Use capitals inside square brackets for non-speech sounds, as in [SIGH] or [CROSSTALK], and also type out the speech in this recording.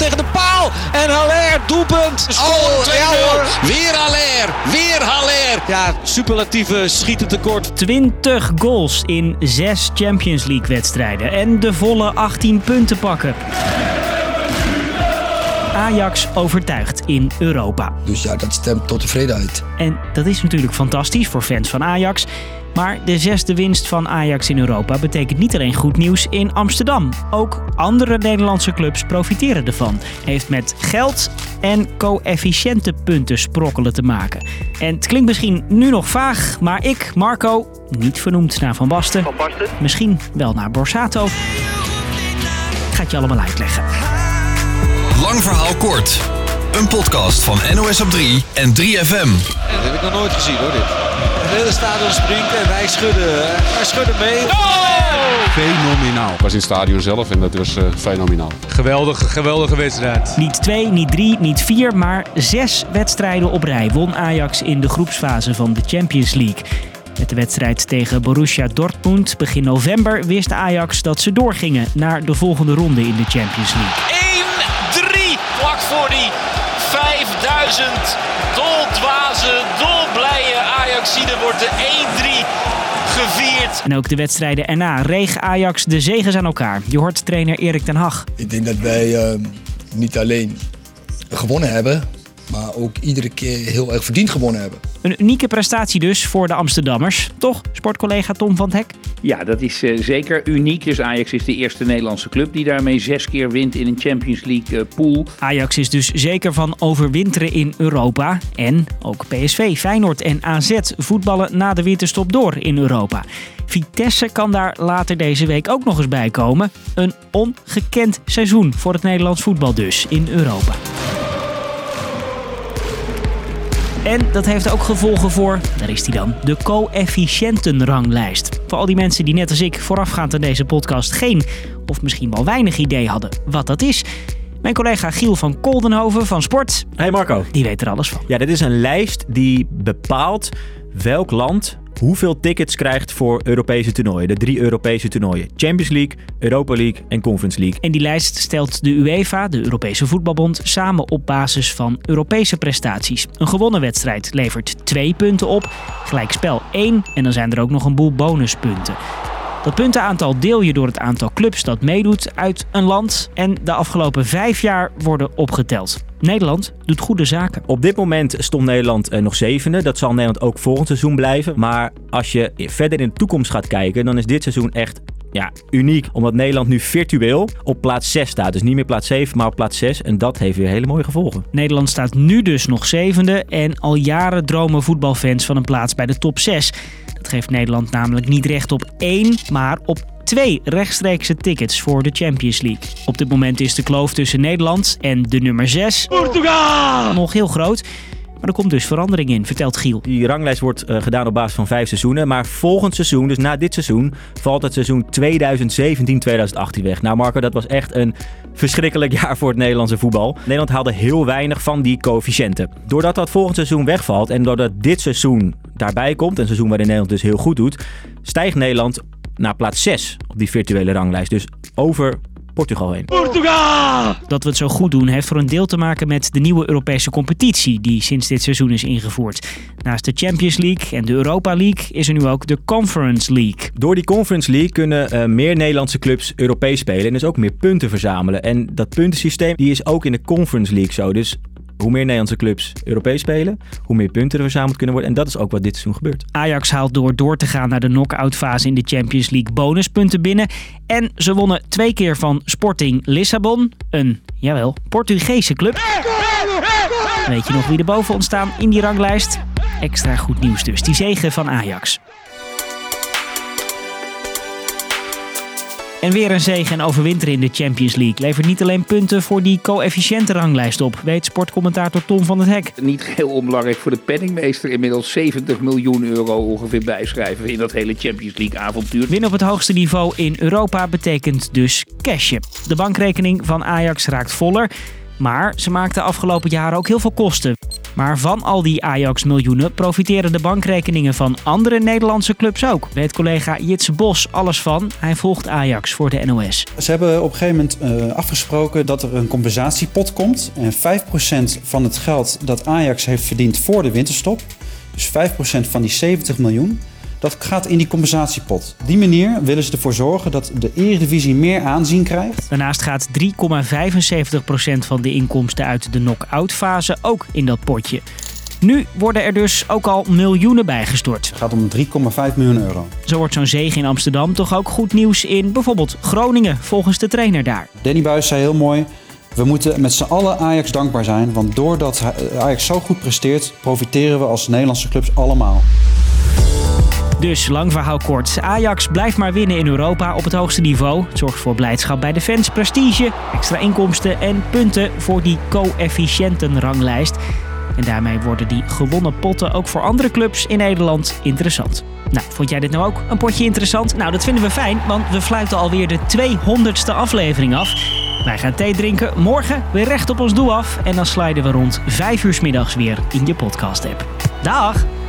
tegen de paal. En Haller, doelpunt. Oh, 2-0. ja, hoor. Weer Haller, weer Haller. Ja, superlatieve schieten tekort. 20 goals in 6 Champions League wedstrijden en de volle 18 punten pakken. Ajax overtuigt in Europa. Dus ja, dat stemt tot tevredenheid. En dat is natuurlijk fantastisch voor fans van Ajax. Maar de zesde winst van Ajax in Europa betekent niet alleen goed nieuws in Amsterdam. Ook andere Nederlandse clubs profiteren ervan. Heeft met geld en coëfficiëntenpunten sprokkelen te maken. En het klinkt misschien nu nog vaag, maar ik, Marco, niet vernoemd naar Van Basten, misschien wel naar Borsato, ga het je allemaal uitleggen. Lang verhaal kort. Een podcast van NOS op 3 en 3FM. Dat heb ik nog nooit gezien hoor dit. Het hele stadion springt en wij schudden, wij schudden mee. Fenomenaal. Ik was in het stadion zelf en dat was eh, fenomenaal. Geweldige, geweldige wedstrijd. Niet twee, niet drie, niet vier, maar zes wedstrijden op rij won Ajax in de groepsfase van de Champions League. Met de wedstrijd tegen Borussia Dortmund begin november wist Ajax dat ze doorgingen naar de volgende ronde in de Champions League. 1-3 vlak voor die 5000 doldwaze, dolblije Ajaxide wordt de 1-3 gevierd. En ook de wedstrijden erna reeg Ajax de zegens aan elkaar. Je hoort trainer Erik ten Hag. Ik denk dat wij eh, niet alleen gewonnen hebben, ook iedere keer heel erg verdiend gewonnen hebben. Een unieke prestatie dus voor de Amsterdammers. Toch, sportcollega Tom van het Hek? Ja, dat is eh, zeker uniek. Dus Ajax is de eerste Nederlandse club die daarmee zes keer wint in een Champions League eh, pool. Ajax is dus zeker van overwinteren in Europa. En ook PSV, Feyenoord en AZ voetballen na de winterstop door in Europa. Vitesse kan daar later deze week ook nog eens bij komen. Een ongekend seizoen voor het Nederlands voetbal dus in Europa. En dat heeft ook gevolgen voor, daar is die dan, de coëfficiëntenranglijst. Voor al die mensen die net als ik voorafgaand aan deze podcast geen of misschien wel weinig idee hadden wat dat is. Mijn collega Giel van Koldenhoven van Sport, Hey Marco. die weet er alles van. Ja, dit is een lijst die bepaalt welk land hoeveel tickets krijgt voor Europese toernooien. De drie Europese toernooien. Champions League, Europa League en Conference League. En die lijst stelt de UEFA, de Europese Voetbalbond, samen op basis van Europese prestaties. Een gewonnen wedstrijd levert twee punten op, gelijkspel één en dan zijn er ook nog een boel bonuspunten. Dat puntenaantal deel je door het aantal clubs dat meedoet uit een land en de afgelopen vijf jaar worden opgeteld. Nederland doet goede zaken. Op dit moment stond Nederland eh, nog zevende. Dat zal Nederland ook volgend seizoen blijven. Maar als je verder in de toekomst gaat kijken, dan is dit seizoen echt ja, uniek. Omdat Nederland nu virtueel op plaats 6 staat. Dus niet meer plaats 7, maar op plaats 6. En dat heeft weer hele mooie gevolgen. Nederland staat nu dus nog zevende en al jaren dromen voetbalfans van een plaats bij de top 6. Dat geeft Nederland namelijk niet recht op één, maar op twee rechtstreekse tickets voor de Champions League. Op dit moment is de kloof tussen Nederland en de nummer 6 Portugal nog heel groot. Maar er komt dus verandering in, vertelt Giel. Die ranglijst wordt eh, gedaan op basis van vijf seizoenen. Maar volgend seizoen, dus na dit seizoen, valt het seizoen 2017-2018 weg. Nou Marco, dat was echt een verschrikkelijk [LAUGHS] jaar voor het Nederlandse voetbal. Nederland haalde heel weinig van die coëfficiënten. Doordat dat volgend seizoen wegvalt en doordat dit seizoen daarbij komt, een seizoen waarin Nederland dus heel goed doet, stijgt Nederland naar plaats 6 op die virtuele ranglijst. Dus over Portugal heen. Dat we het zo goed doen heeft voor een deel te maken met de nieuwe Europese competitie die sinds dit seizoen is ingevoerd. Naast de Champions League en de Europa League is er nu ook de Conference League. Door die Conference League kunnen eh, meer Nederlandse clubs Europees spelen en dus ook meer punten verzamelen. En dat puntensysteem die is ook in de Conference League zo. Dus hoe meer Nederlandse clubs Europees spelen, hoe meer punten er verzameld kunnen worden. En dat is ook wat dit seizoen gebeurt. Ajax haalt door door te gaan naar de knock-out fase in de Champions League bonuspunten binnen. En ze wonnen twee keer van Sporting Lissabon, een, jawel, Portugese club. Weet je nog wie er boven ontstaan in die ranglijst? Extra goed nieuws dus, die zegen van Ajax. En weer een zege en overwinteren in de Champions League levert niet alleen punten voor die coëfficiëntenranglijst op, weet sportcommentator Tom van het Hek. Niet heel onbelangrijk voor de penningmeester. Inmiddels 70 miljoen euro ongeveer bijschrijven in dat hele Champions League avontuur. Winnen op het hoogste niveau in Europa betekent dus cashen. De bankrekening van Ajax raakt voller, maar ze maakten afgelopen jaren ook heel veel kosten. Maar van al die Ajax-miljoenen profiteren de bankrekeningen van andere Nederlandse clubs ook. Weet collega Jitse Bos alles van. Hij volgt Ajax voor de NOS. Ze hebben op een gegeven moment uh, afgesproken dat er een compensatiepot komt. En 5% van het geld dat Ajax heeft verdiend voor de winterstop, dus 5% van die 70 miljoen, dat gaat in die compensatiepot. Op die manier willen ze ervoor zorgen dat de Eredivisie meer aanzien krijgt. Daarnaast gaat 3,75% van de inkomsten uit de knock-out fase ook in dat potje. Nu worden er dus ook al miljoenen bijgestort. Het gaat om 3,5 miljoen euro. Zo wordt zo'n zege in Amsterdam toch ook goed nieuws in bijvoorbeeld Groningen, volgens de trainer daar. Danny Buis zei heel mooi. We moeten met z'n allen Ajax dankbaar zijn, want doordat Ajax zo goed presteert, profiteren we als Nederlandse clubs allemaal. Dus lang verhaal kort. Ajax blijft maar winnen in Europa op het hoogste niveau. Het zorgt voor blijdschap bij de fans, prestige, extra inkomsten en punten voor die coëfficiëntenranglijst. En daarmee worden die gewonnen potten ook voor andere clubs in Nederland interessant. Nou, vond jij dit nou ook een potje interessant? Nou, dat vinden we fijn, want we fluiten alweer de 200ste aflevering af. Wij gaan thee drinken, morgen weer recht op ons doel af. En dan sliden we rond 5 uur middags weer in je podcast-app. Dag!